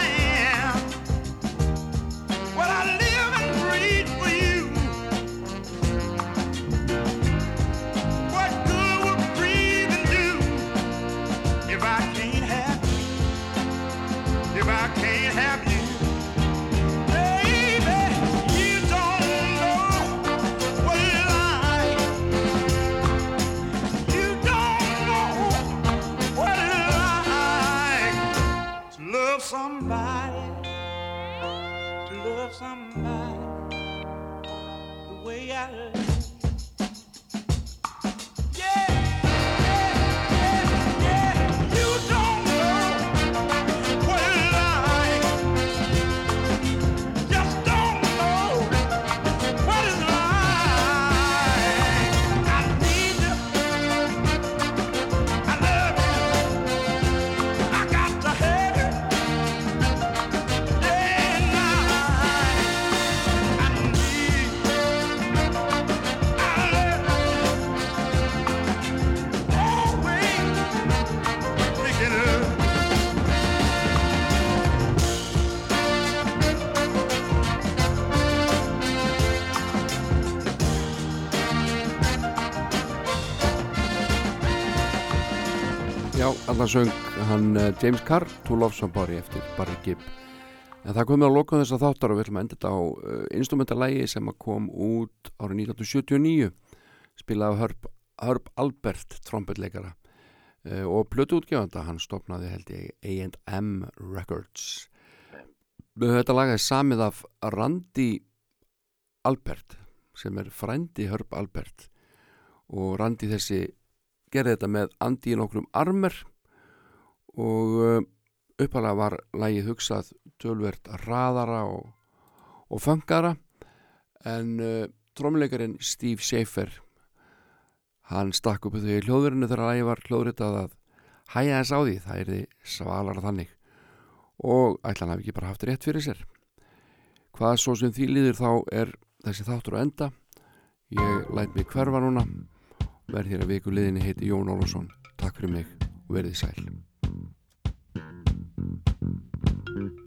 [SPEAKER 1] Allan söng hann eh, James Carr To Love Somebody eftir Barry Gibb. En það komið að loka þess að þáttar og við ætlum að enda þetta á uh, instrumentalægi sem kom út árið 1979 spilaði Herb, Herb Albert trombetleikara uh, og blötu útgefanda hann stopnaði held ég A&M Records. Þetta lag er samið af Randy Albert sem er frændi Herb Albert. Og Randy þessi gerði þetta með Andi í nokkrum armer og uh, uppalega var lægið hugsað tölvert raðara og, og fangara en uh, trómuleikarin Steve Schaefer hann stakk upp því hljóðverinu þegar lægið var hljóðritað að hæja þess á því, það er því svalara þannig. Og ætlan hafi ekki bara haft rétt fyrir sér. Hvað svo sem því líður þá er þessi þáttur að enda. Ég læt mig hverfa núna. Verð hér að viku liðinni heiti Jón Ólafsson. Takk fyrir mig verðið sæl
[SPEAKER 16] Mm-hmm.